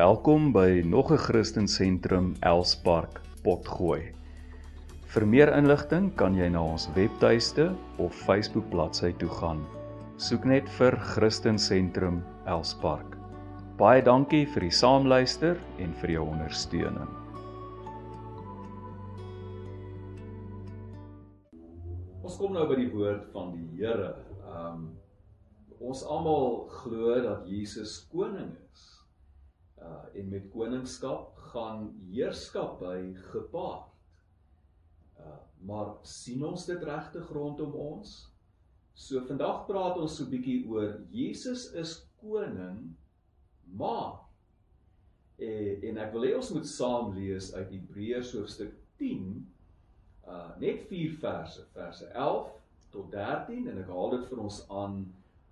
Welkom by nog 'n Christen Sentrum Elspark Potgooi. Vir meer inligting kan jy na ons webtuiste of Facebook bladsy toe gaan. Soek net vir Christen Sentrum Elspark. Baie dankie vir die saamluister en vir jou ondersteuning. Ons kom nou by die woord van die Here. Um ons almal glo dat Jesus koning is. Uh en met koningskap gaan heerskappy gepaard. Uh maar sien ons dit regtig rondom ons? So vandag praat ons so 'n bietjie oor Jesus is koning, maar en, en ek wil hê ons moet saam lees uit Hebreërs hoofstuk 10 uh net 4 verse, verse 11 tot 13 en ek haal dit vir ons aan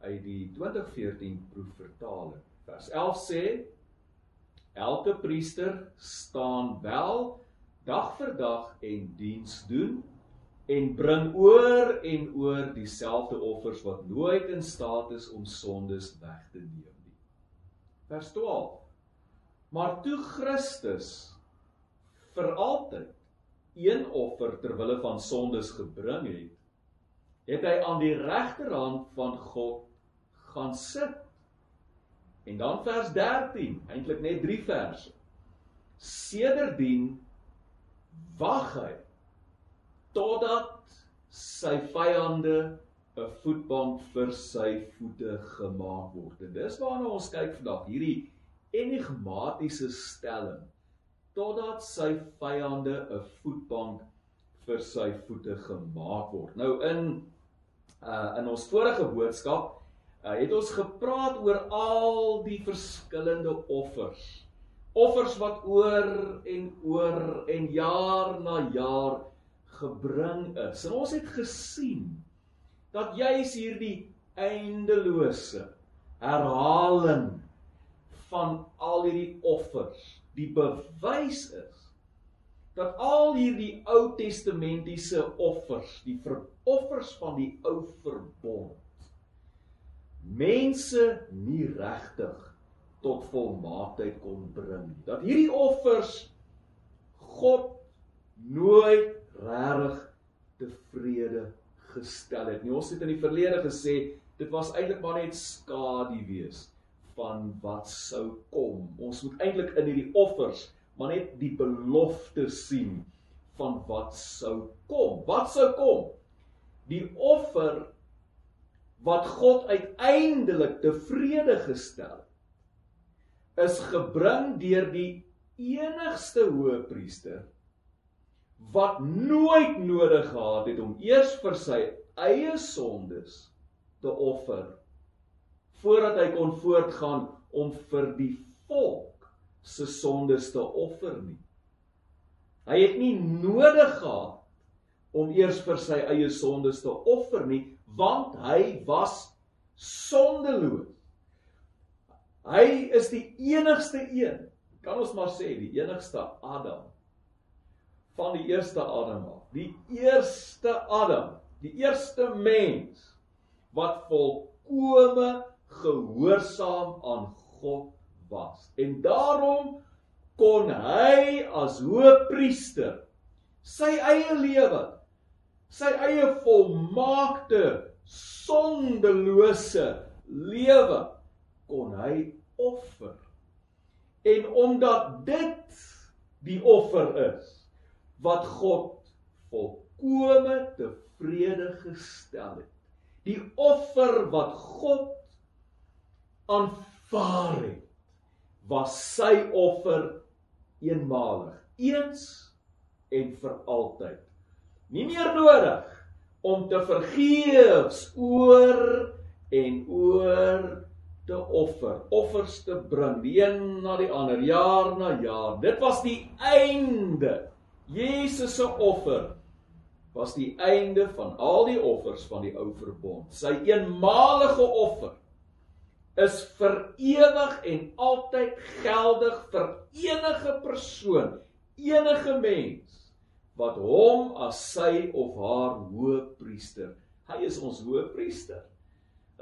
uit die 2014 proefvertaling. Vers 11 sê elke priester staan wel dag vir dag en diens doen en bring oor en oor dieselfde offers wat nooit in staat is om sondes weg te neem nie. Vers 12 Maar toe Christus vir altyd een offer ter wille van sondes gebring het, het hy aan die regterhand van God gaan sit. En dan vers 13, eintlik net 3 verse. Sedertdien wag hy totdat sy vyande 'n voetbank vir sy voete gemaak word. En dis waarna ons kyk vandag, hierdie enigmatiese stelling totdat sy vyande 'n voetbank vir sy voete gemaak word. Nou in uh in ons vorige boodskap het ons gepraat oor al die verskillende offers. Offers wat oor en oor en jaar na jaar gebring is. En ons het gesien dat juis hierdie eindelose herhaling van al hierdie offers die bewys is dat al hierdie Ou Testamentiese offers, die offers van die ou verbond mense nie regtig tot volmaaktheid kon bring nie. Dat hierdie offers God nooit regtig tevrede gestel het nie. Ons het in die verlede gesê dit was eintlik maar net skadu wees van wat sou kom. Ons moet eintlik in hierdie offers maar net die belofte sien van wat sou kom. Wat sou kom? Die offer wat God uiteindelik tevrede gestel is gebring deur die enigste hoëpriester wat nooit nodig gehad het om eers vir sy eie sondes te offer voordat hy kon voortgaan om vir die volk se sondes te offer nie. Hy het nie nodig gehad om eers vir sy eie sondes te offer nie, want hy was sondeloos. Hy is die enigste een, kan ons maar sê, die enigste Adam van die eerste Adam af. Die eerste Adam, die eerste mens wat volkome gehoorsaam aan God was. En daarom kon hy as hoëpriester sy eie lewe, sy eie volmaakte sondelose lewe kon hy offer. En omdat dit die offer is wat God volkome tevrede gestel het. Die offer wat God aanvaar het, was sy offer eenmalig, eens en vir altyd. Nie meer nodig om te vergeefs oor en oor te offer, offers te bring, die een na die ander, jaar na jaar. Dit was die einde. Jesus se offer was die einde van al die offers van die ou verbond. Sy eenmalige offer is vir ewig en altyd geldig vir enige persoon, enige mens wat hom as sy of haar hoëpriester. Hy is ons hoëpriester.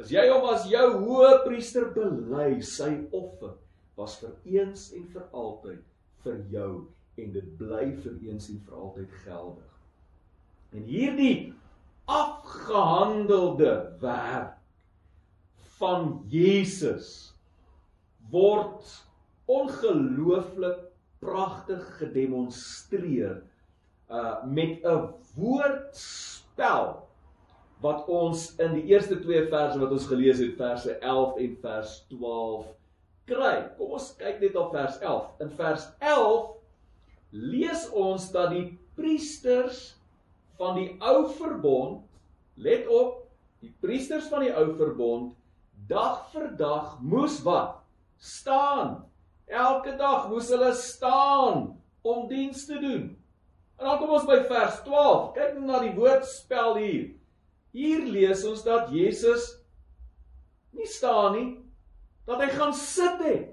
As jy hom as jou hoëpriester bely, sy offer was vir eens en vir altyd vir jou en dit bly vir eens en vir altyd geldig. En hierdie afgehandelde werk van Jesus word ongelooflik pragtig gedemonstreer uh met 'n woordspel wat ons in die eerste twee verse wat ons gelees het, verse 11 en vers 12 kry. Kom ons kyk net op vers 11. In vers 11 lees ons dat die priesters van die ou verbond, let op, die priesters van die ou verbond dag vir dag moes wat? Staan. Elke dag moes hulle staan om diens te doen. En dan kom ons by vers 12. Kyk na die woordspel hier. Hier lees ons dat Jesus nie staan nie, dat hy gaan sit het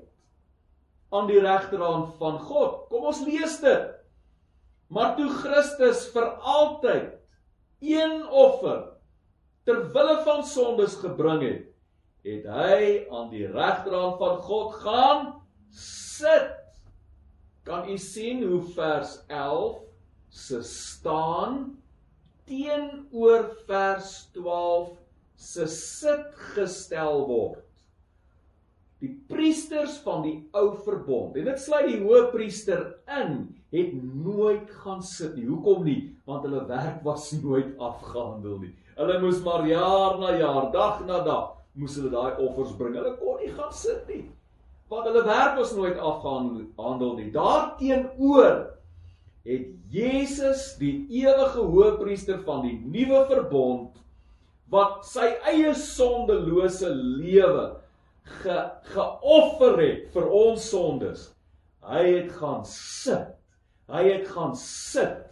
aan die regterhand van God. Kom ons lees dit. Maar toe Christus vir altyd een offer ter wille van sondes gebring het, het hy aan die regterhand van God gaan sit. Kan u sien hoe vers 11 se staan teenoor vers 12 se sit gestel word? die priesters van die ou verbond en dit sluit die hoëpriester in het nooit gaan sit nie. Hoekom nie? Want hulle werk was nooit afgehandel nie. Hulle moes maar jaar na jaar dag na dag moes hulle daai offers bring. Hulle kon nie gaan sit nie. Want hulle werk was nooit afgehandel nie. Daarteenoor het Jesus die ewige hoëpriester van die nuwe verbond wat sy eie sondelose lewe ge, geoffer het vir ons sondes. Hy het gaan sit. Hy het gaan sit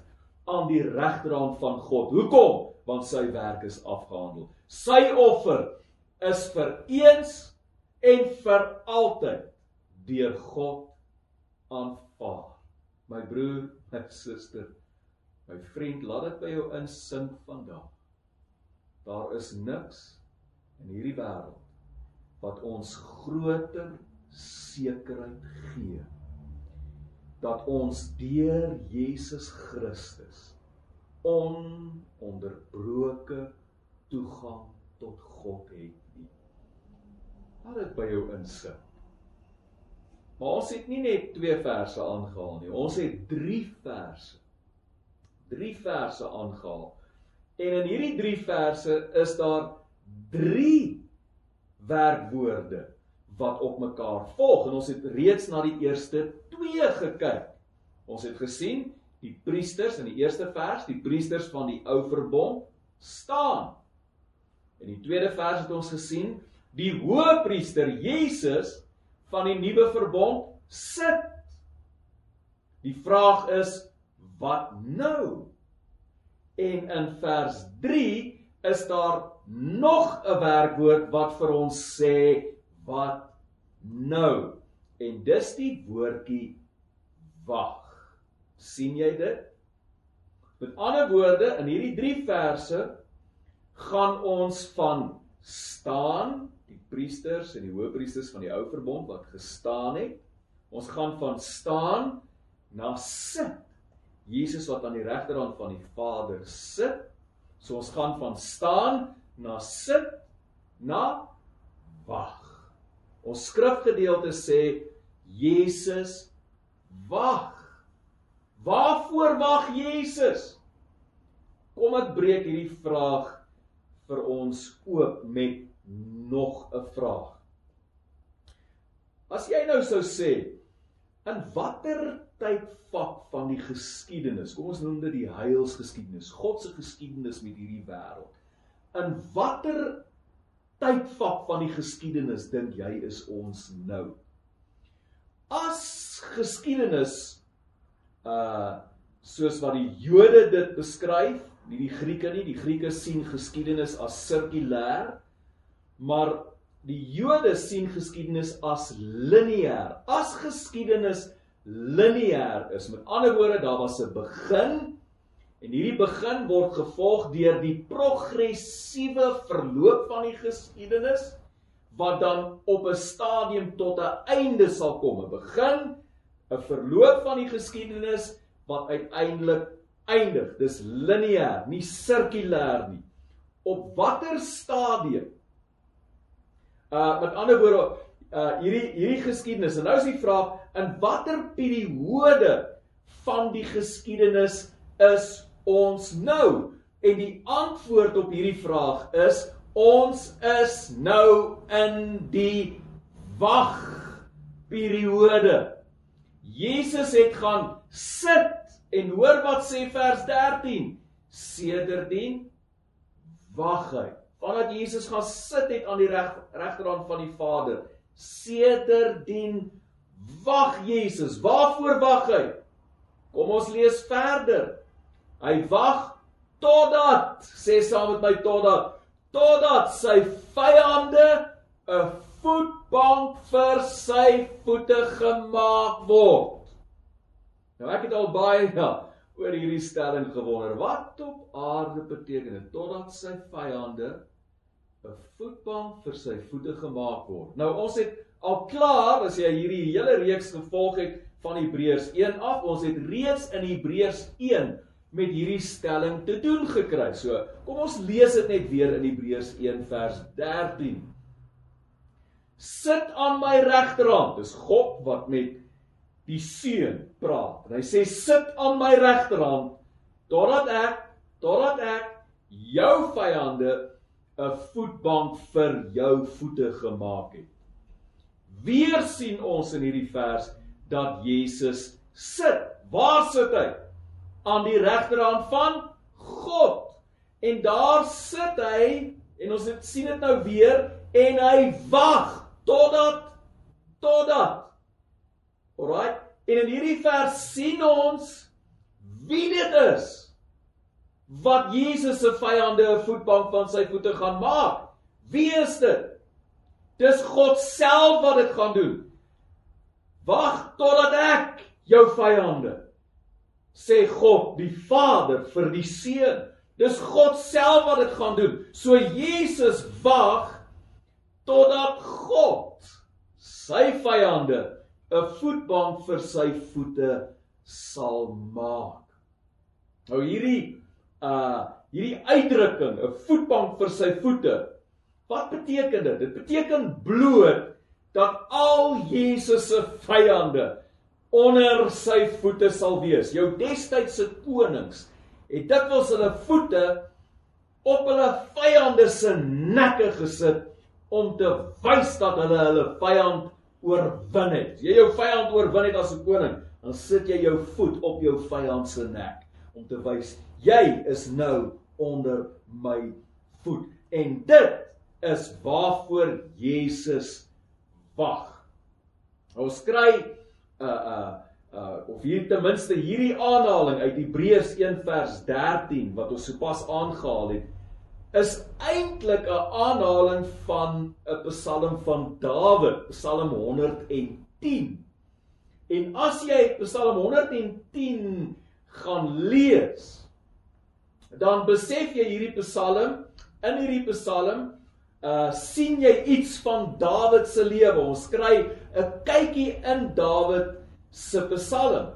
aan die regterhand van God. Hoekom? Want sy werk is afgehandel. Sy offer is vir eens en vir altyd deur God aanvaar. My broer, my suster, my vriend, laat dit by jou insink vandag. Daar is niks in hierdie wêreld wat ons groter sekerheid gee dat ons deur Jesus Christus ononderbroke toegang tot God het nie. Laat dit by jou insit. Maar ons het nie net twee verse aangehaal nie. Ons het 3 verse. 3 verse aangehaal. En in hierdie 3 verse is daar 3 werkwoorde wat op mekaar volg en ons het reeds na die eerste 2 gekyk. Ons het gesien die priesters in die eerste vers, die priesters van die ou verbond staan. In die tweede vers het ons gesien die hoëpriester Jesus van die nuwe verbond sit. Die vraag is wat nou? En in vers 3 is daar nog 'n werkwoord wat vir ons sê wat nou. En dis die woordjie wag. sien jy dit? Met ander woorde, in hierdie 3 verse gaan ons van staan, die priesters en die hoëpriesters van die ou verbond wat gestaan het, ons gaan van staan na sit. Jesus wat aan die regterhand van die Vader sit. So ons gaan van staan na sit na wag. Ons skrifgedeelte sê Jesus wag. Waarvoor wag Jesus? Kom ek breek hierdie vraag vir ons oop met nog 'n vraag. As jy nou sou sê in watter tydvak van die geskiedenis, kom ons noem dit die heilsgeskiedenis, God se geskiedenis met hierdie wêreld in watter tydvak van die geskiedenis dink jy is ons nou? As geskiedenis uh soos wat die Jode dit beskryf, nie die Grieke nie, die Grieke sien geskiedenis as sirkulêr, maar die Jode sien geskiedenis as lineêr. As geskiedenis lineêr is, met ander woorde, daar was 'n begin En hierdie begin word gevolg deur die progressiewe verloop van die geskiedenis wat dan op 'n stadium tot 'n einde sal kom. 'n Begin, 'n verloop van die geskiedenis wat uiteindelik eindig. Dis lineêr, nie sirkulêr nie. Op watter stadium? Uh met ander woorde, uh hierdie hierdie geskiedenis. En nou is die vraag, in watter periode van die geskiedenis is ons nou? En die antwoord op hierdie vraag is ons is nou in die wagperiode. Jesus het gaan sit en hoor wat sê vers 13. Sedertdien wag hy. Vandat Jesus gaan sit het aan die reg regterhand van die Vader. Sedertdien wag Jesus. Waarvoor wag hy? Kom ons lees verder. Hy wag totdat sê saam met my totdat totdat sy vyande 'n voetbank vir sy voete gemaak word. Nou ek het al baie ja, oor hierdie stelling gewonder. Wat op aarde beteken dit totdat sy vyande 'n voetbank vir sy voete gemaak word? Nou ons het al klaar as jy hierdie hele reeks gevolg het van Hebreërs 1 af, ons het reeds in Hebreërs 1 met hierdie stelling te doen gekry. So, kom ons lees dit net weer in Hebreërs 1 vers 13. Sit aan my regterhand. Dis God wat met die seun praat. En hy sê sit aan my regterhand totdat ek totdat ek jou vyande 'n voetbank vir jou voete gemaak het. Weer sien ons in hierdie vers dat Jesus sit. Waar sit hy? aan die regterhand van God. En daar sit hy en ons het sien dit nou weer en hy wag totdat totdat Alraai. En in hierdie vers sien ons wie dit is wat Jesus se vyande 'n voetbank van sy voete gaan maak. Wie is dit? Dis God self wat dit gaan doen. Wag totdat ek jou vyande sê God die Vader vir die Seun. Dis God self wat dit gaan doen. So Jesus wag totdat God sy vyande 'n voetbank vir sy voete sal maak. Nou hierdie uh hierdie uitdrukking, 'n voetbank vir sy voete. Wat beteken dit? Dit beteken bloot dat al Jesus se vyande onder sy voete sal wees. Jou destydse konings het dikwels hulle voete op hulle vyande se nekke gesit om te wys dat hulle hulle vyand oorwin het. As jy jou vyand oorwin het as 'n koning, dan sit jy jou voet op jou vyand se nek om te wys jy is nou onder my voet. En dit is waarvoor Jesus wag. Ons kry uh uh uh of hier ten minste hierdie aanhaling uit Hebreërs 1 vers 13 wat ons sopas aangehaal het is eintlik 'n aanhaling van 'n Psalm van Dawid, Psalm 110. En as jy Psalm 110 gaan lees, dan besef jy hierdie Psalm, in hierdie Psalm uh sien jy iets van Dawid se lewe. Ons kry 'n kykie in Dawid se Psalm.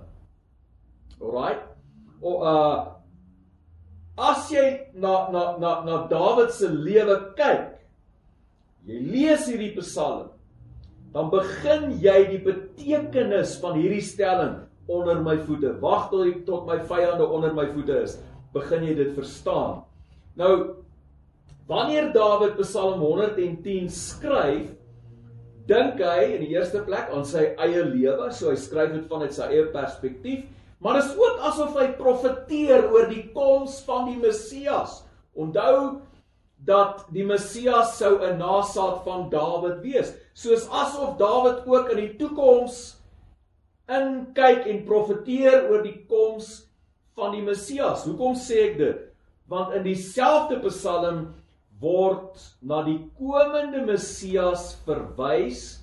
Alraai. O uh as jy na na na na Dawid se lewe kyk, jy lees hierdie Psalm, dan begin jy die betekenis van hierdie stelling onder my voete. Wag tot ek tot my vyande onder my voete is. Begin jy dit verstaan. Nou Wanneer Dawid Psalm 110 skryf, dink hy in die eerste plek aan sy eie lewe, so hy skryf dit vanuit sy eie perspektief, maar is ook asof hy profeteer oor die koms van die Messias. Onthou dat die Messias sou 'n nasaad van Dawid wees, soos asof Dawid ook in die toekoms inkyk en profeteer oor die koms van die Messias. Hoekom sê ek dit? Want in dieselfde Psalm word na die komende Messias verwys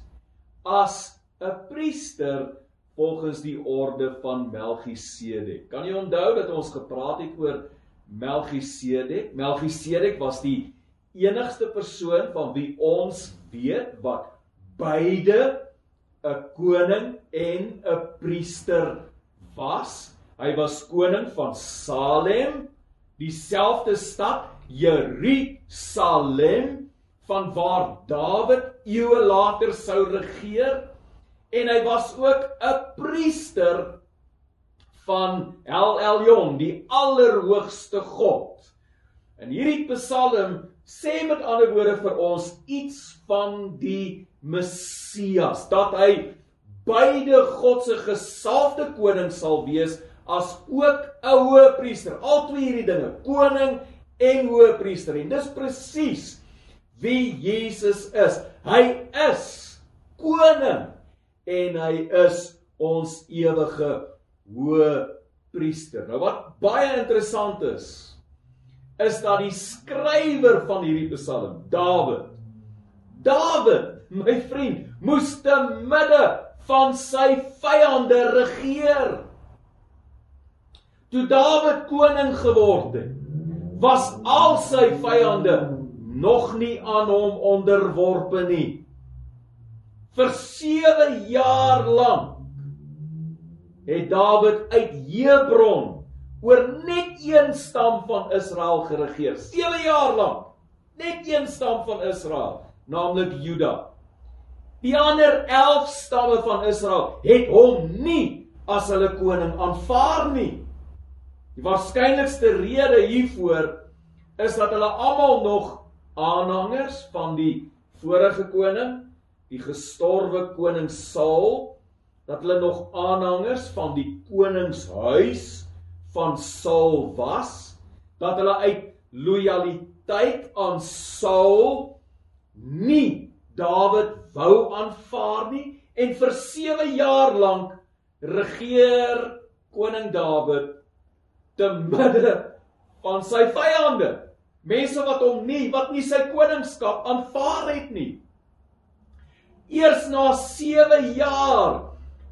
as 'n priester volgens die orde van Melchisedek. Kan jy onthou dat ons gepraat het oor Melchisedek? Melchisedek was die enigste persoon van wie ons weet wat beide 'n koning en 'n priester was. Hy was koning van Salem, dieselfde stad Jerusalem van waar Dawid eeue later sou regeer en hy was ook 'n priester van El Elyon, die allerhoogste God. En hierdie Psalm sê met ander woorde vir ons iets van die Messias, dat hy beide God se gesalfde koning sal wees as ook 'n hoëpriester. Al twee hierdie dinge, koning en hoëpriester. En dis presies wie Jesus is. Hy is koning en hy is ons ewige hoë priester. Nou wat baie interessant is, is dat die skrywer van hierdie Psalm, Dawid, Dawid, my vriend, moes te midde van sy vyande regeer. Toe Dawid koning geword het, was al sy vyande nog nie aan hom onderworpe nie vir 7 jaar lank het Dawid uit Hebron oor net een stam van Israel geregeer. 7 jaar lank. Net een stam van Israel, naamlik Juda. Die ander 11 stamme van Israel het hom nie as hulle koning aanvaar nie. Die waarskynlikste rede hiervoor is dat hulle almal nog aanhangers van die vorige koning die gestorwe koning Saul dat hulle nog aanhangers van die koningshuis van Saul was dat hulle uit lojaliteit aan Saul nie Dawid wou aanvaar nie en vir 7 jaar lank regeer koning Dawid te midde van sy vyande. Mense wat hom nie wat nie sy koningskap aanvaar het nie Eers na 7 jaar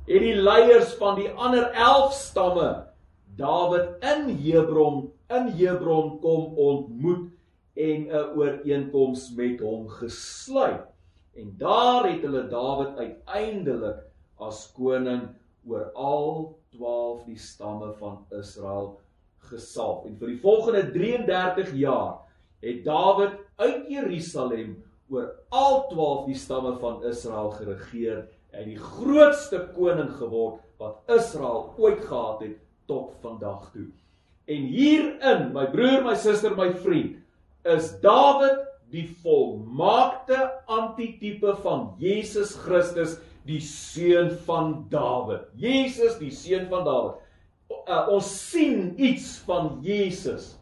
het die leiers van die ander 11 stamme Dawid in Hebron in Hebron kom ontmoet en 'n ooreenkoms met hom gesluit. En daar het hulle Dawid uiteindelik as koning oor al 12 die stamme van Israel gesalf. En vir die volgende 33 jaar het Dawid uit Jerusalem oor al 12 die stamme van Israel geregeer en die grootste koning geword wat Israel ooit gehad het tot vandag toe. En hierin, my broer, my suster, my vriend, is Dawid die volmaakte antitipe van Jesus Christus, die seun van Dawid. Jesus, die seun van Dawid. Uh, ons sien iets van Jesus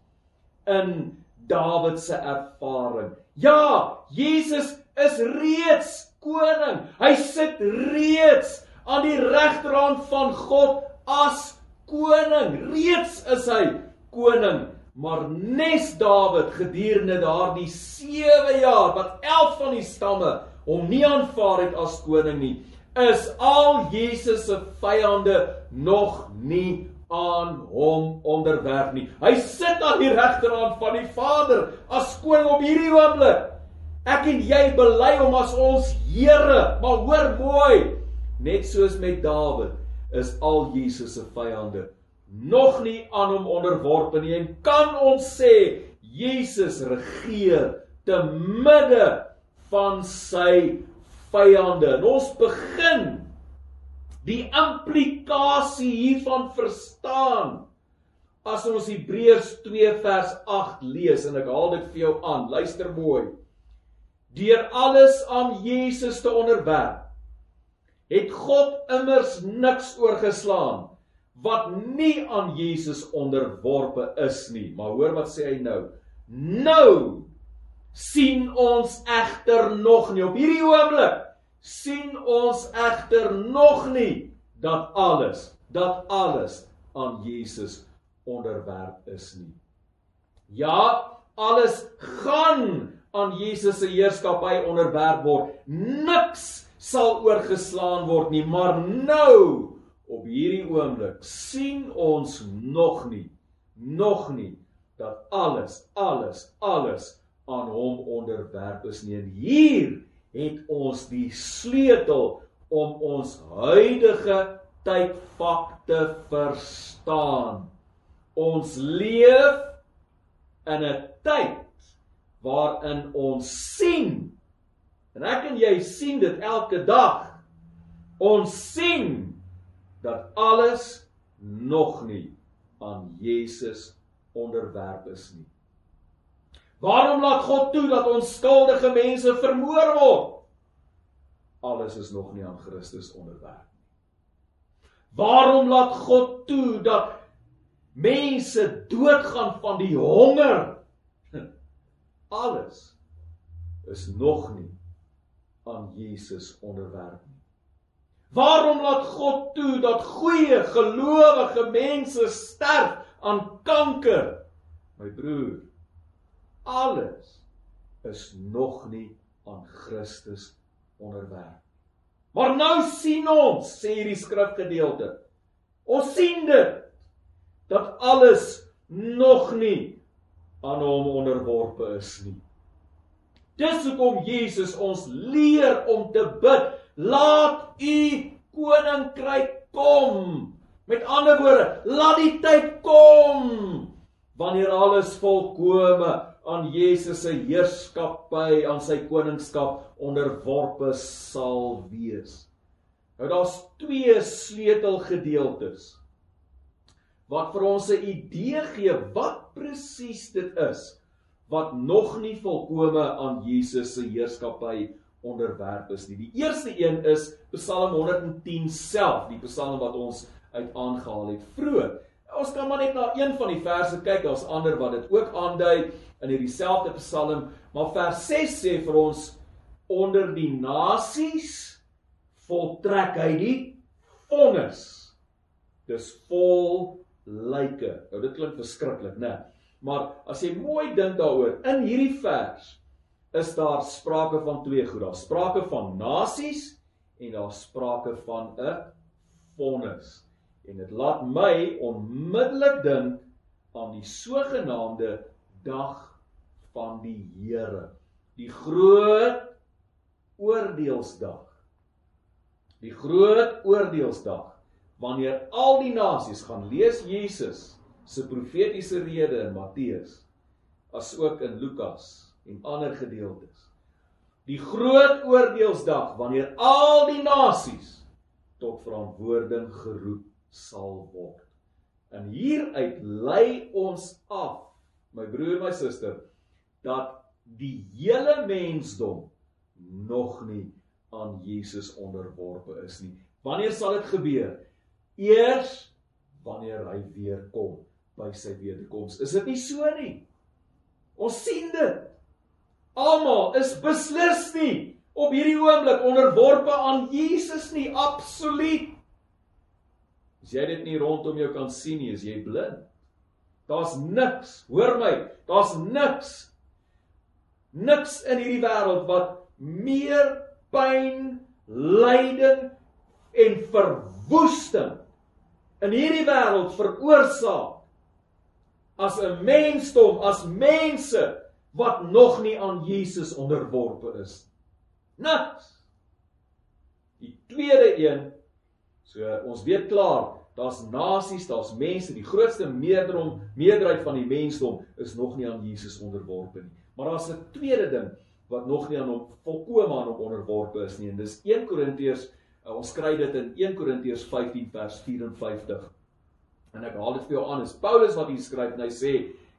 in Dawid se ervaring. Ja, Jesus is reeds koning. Hy sit reeds aan die regterhand van God as koning. Reeds is hy koning. Maar nes Dawid gedurende daardie 7 jaar wat 11 van die stamme hom nie aanvaar het as koning nie, is al Jesus se vyande nog nie aan hom onderwerf nie. Hy sit aan die regterhand van die Vader as koning op hierdie oomblik. Ek en jy bely hom as ons Here, maar hoor mooi, net soos met Dawid is al Jesus se vyande nog nie aan hom onderworpe nie en kan ons sê Jesus regeer te midde van sy vyande. En ons begin die implikasie hiervan verstaan as ons Hebreërs 2 vers 8 lees en ek haal dit vir jou aan. Luister mooi. Deur alles aan Jesus te onderwerp, het God immers niks oorgeslaan wat nie aan Jesus onderworpe is nie. Maar hoor wat sê hy nou? Nou sien ons egter nog nie op hierdie oomblik sien ons egter nog nie dat alles, dat alles aan Jesus onderwerp is nie. Ja, alles gaan aan Jesus se heerskappy onderwerp word. Niks sal oorgeslaan word nie, maar nou op hierdie oomblik sien ons nog nie, nog nie dat alles, alles, alles aan hom onderwerp is nie. En hier het ons die sleutel om ons huidige tydvak te verstaan. Ons leef in 'n tyd waarin ons sien en ek en jy sien dit elke dag. Ons sien dat alles nog nie aan Jesus onderwerp is nie. Waarom laat God toe dat ons skuldige mense vermoor word? Alles is nog nie aan Christus onderwerp nie. Waarom laat God toe dat mense doodgaan van die honger. Alles is nog nie aan Jesus onderwerp nie. Waarom laat God toe dat goeie gelowige mense sterf aan kanker? My broer, alles is nog nie aan Christus onderwerp. Maar nou sien ons, sê hierdie skrifgedeelte. Ons sien dit dat alles nog nie aan hom onderworpe is nie. Dis hoekom Jesus ons leer om te bid, laat u koninkryk kom. Met ander woorde, laat die tyd kom wanneer alles volkome aan Jesus se heerskappy, aan sy koningskap onderworpe sal wees. Nou daar's twee sleutelgedeeltes wat vir ons 'n idee gee wat presies dit is wat nog nie volkome aan Jesus se heerskappy onderwerp is nie. Die eerste een is Psalm 110 self, die Psalm wat ons uit aangehaal het vroeër. Ons kan maar net na een van die verse kyk, daar's ander wat dit ook aandui in hierdie selfde Psalm, maar vers 6 sê vir ons onder die nasies voltrek hy die vonnis. Dis vol lyke. Nou dit klink verskriklik, né? Maar as jy mooi dink daaroor, in hierdie vers is daar sprake van twee goed. Daar's sprake van nasies en daar's sprake van 'n vonnis. En dit laat my onmiddellik dink aan die sogenaamde dag van die Here. Die groot oordeelsdag. Die groot oordeelsdag wanneer al die nasies gaan lees Jesus se profetiese rede in Matteus as ook in Lukas en ander gedeeltes. Die groot oordeelsdag wanneer al die nasies tot verantwoording geroep sal word. En hieruit lei ons af, my broer my suster, dat die hele mensdom nog nie aan Jesus onderworpe is nie. Wanneer sal dit gebeur? eers wanneer hy weer kom by sy wederkoms. Is dit nie so nie? Ons sien dit. Almal is beslis nie op hierdie oomblik onderworpe aan Jesus nie, absoluut. As jy dit nie rondom jou kan sien nie, is jy blind. Daar's niks, hoor my, daar's niks niks in hierdie wêreld wat meer pyn, lyding en verwoesting in hierdie wêreld veroorsaak as 'n mensdom, as mense wat nog nie aan Jesus onderworpe is. Niks. Die tweede een, so ons weet klaar, daar's nasies, daar's mense, die grootste meerderheid meerderheid van die mensdom is nog nie aan Jesus onderworpe nie. Maar daar's 'n tweede ding wat nog nie aan hom volkome aan hom onderworpe is nie en dis 1 Korintiërs Uh, ons kry dit in 1 Korintiërs 15 vers 54. En ek haal dit vir jou aan. Dis Paulus wat hier skryf en hy sê: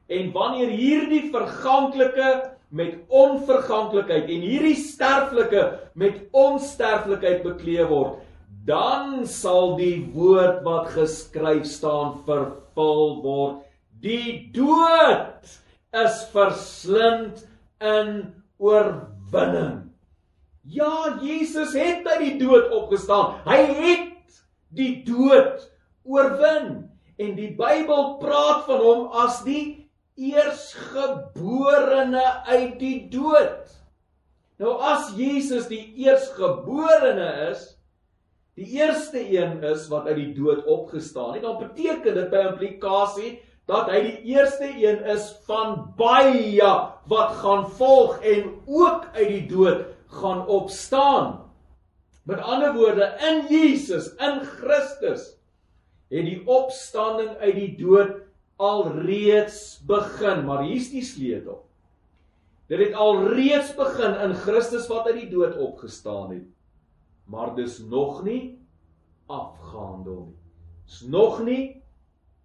"En wanneer hierdie verganklike met onverganklikheid en hierdie sterflike met onsterflikheid bekleë word, dan sal die woord wat geskryf staan vervul word: Die dood is verslind in oorwinning." Ja, Jesus het uit die dood opgestaan. Hy het die dood oorwin en die Bybel praat van hom as die eersgeborene uit die dood. Nou as Jesus die eersgeborene is, die eerste een is wat uit die dood opgestaan het, dan beteken dit by implikasie dat hy die eerste een is van baie wat gaan volg en ook uit die dood gaan opstaan. Met ander woorde, in Jesus, in Christus het die opstanding uit die dood alreeds begin, maar hier's die sleutel. Dit het alreeds begin in Christus wat uit die dood opgestaan het. Maar dis nog nie afgehandel nie. Dis nog nie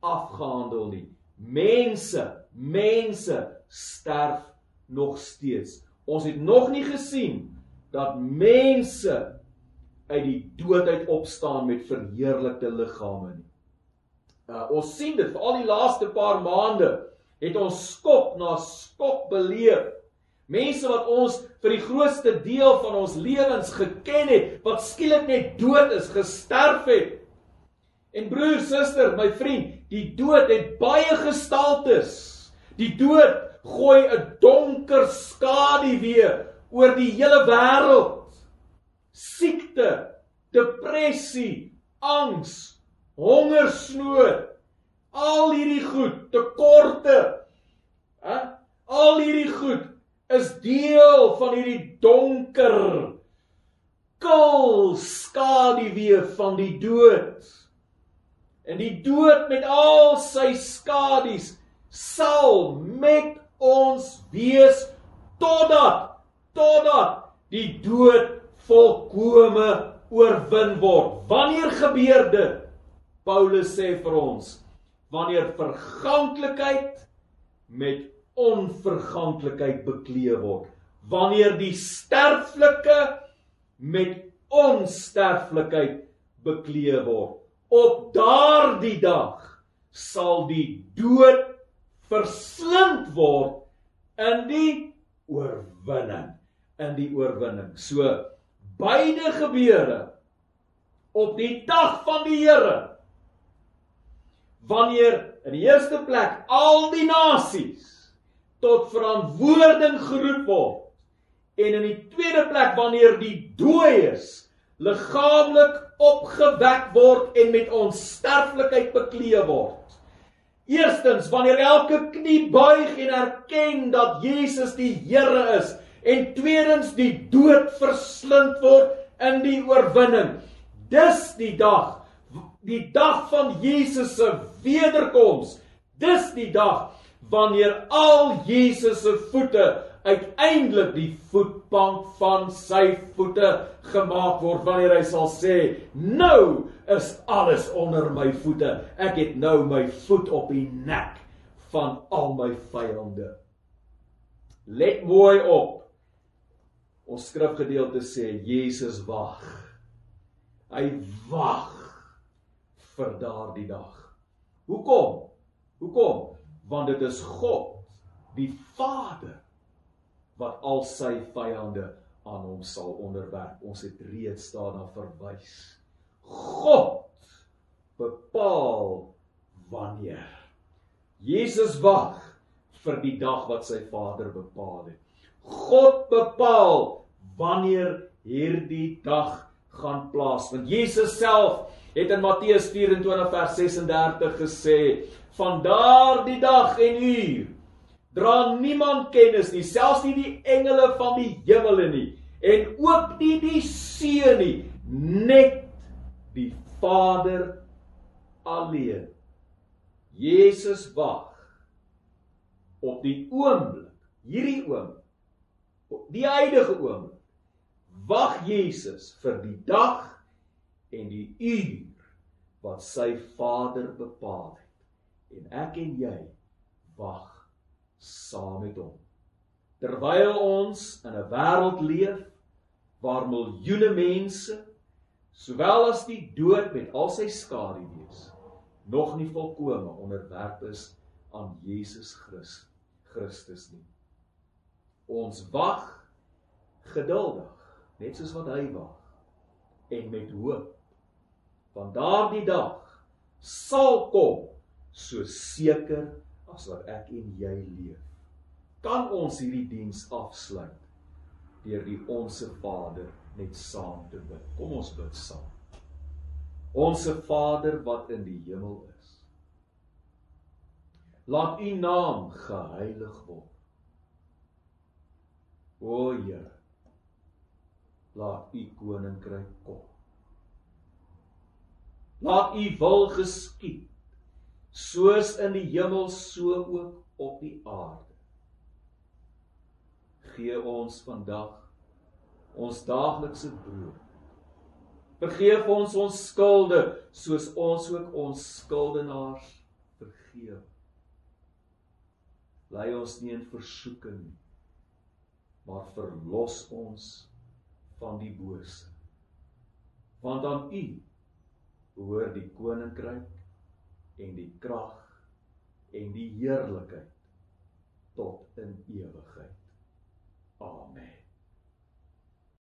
afgehandel nie. Mense, mense sterf nog steeds. Ons het nog nie gesien dat mense uit die dood uit opstaan met verheerlikte liggame nie. Uh, ons sien dit vir al die laaste paar maande het ons skok na skok beleef. Mense wat ons vir die grootste deel van ons lewens geken het, wat skielik net dood is, gesterf het. En broer, suster, my vriend, die dood het baie gestaltes. Die dood gooi 'n donker skadu weer oor die hele wêreld. Siekte, depressie, angs, hongersnood, al hierdie goed, tekorte, hè? Al hierdie goed is deel van hierdie donker kil skaduwee van die dood. En die dood met al sy skadu's sal met ons wees totdat totdat die dood volkome oorwin word. Wanneer gebeur dit? Paulus sê vir ons wanneer verganklikheid met onverganklikheid bekleë word wanneer die sterflike met onsterflikheid bekleë word op daardie dag sal die dood verslind word in die oorwinning in die oorwinning. So beide gebeure op die dag van die Here wanneer in die eerste plek al die nasies tot verantwoording geroep word en in die tweede plek wanneer die dooies liggaamlik opgewek word en met onsterflikheid bekleë word. Eerstens wanneer elke knie buig en erken dat Jesus die Here is en tweedens die dood verslind word in die oorwinning. Dis die dag die dag van Jesus se wederkoms. Dis die dag wanneer al Jesus se voete uiteindelik die voetbank van sy voete gemaak word wanneer hy sal sê nou is alles onder my voete. Ek het nou my voet op die nek van al my vyande. Let mooi op. Ons skrifgedeelte sê Jesus wag. Hy wag vir daardie dag. Hoekom? Hoekom? Want dit is God die Vader wat al sy vyande aan hom sal onderwerp. Ons het reeds daarna verwys. God bepaal wanneer. Jesus wag vir die dag wat sy Vader bepaal het. God bepaal wanneer hierdie dag gaan plaasvind. Jesus self het in Matteus 24 vers 36 gesê: "Van daardie dag en uur dra niemand kennis nie, selfs nie die engele van die hemele nie en ook nie die seun nie, net die Vader alleen. Jesus wag op die oomblik, hierdie oomblik, die huidige oomblik. Wag Jesus vir die dag en die uur wat sy Vader bepaal het. En ek en jy wag saam met hom. Terwyl ons in 'n wêreld leef waar miljoene mense sowel as die dood met al sy skaduwees nog nie volkome onderwerp is aan Jesus Christus Christus nie. Ons wag geduldig, net soos wat hy wag en met hoop. Want daardie dag sal kom so seker as wat ek en jy leef. Kan ons hierdie diens afsluit deur die onsse Vader net saam te bid. Kom ons bid saam. Onse Vader wat in die hemel is. Laat U naam geheilig word. O Here, laat U koninkryk kom. Laat U wil geskied, soos in die hemel so ook op die aarde. Gee ons vandag ons daaglikse brood. Vergeef ons ons skulde, soos ons ook ons skuldenaars vergeef. Lei ons nie in versoeking nie, maar verlos ons van die bose. Want aan U behoort die koninkryk en die krag en die heerlikheid tot in ewigheid. Amen.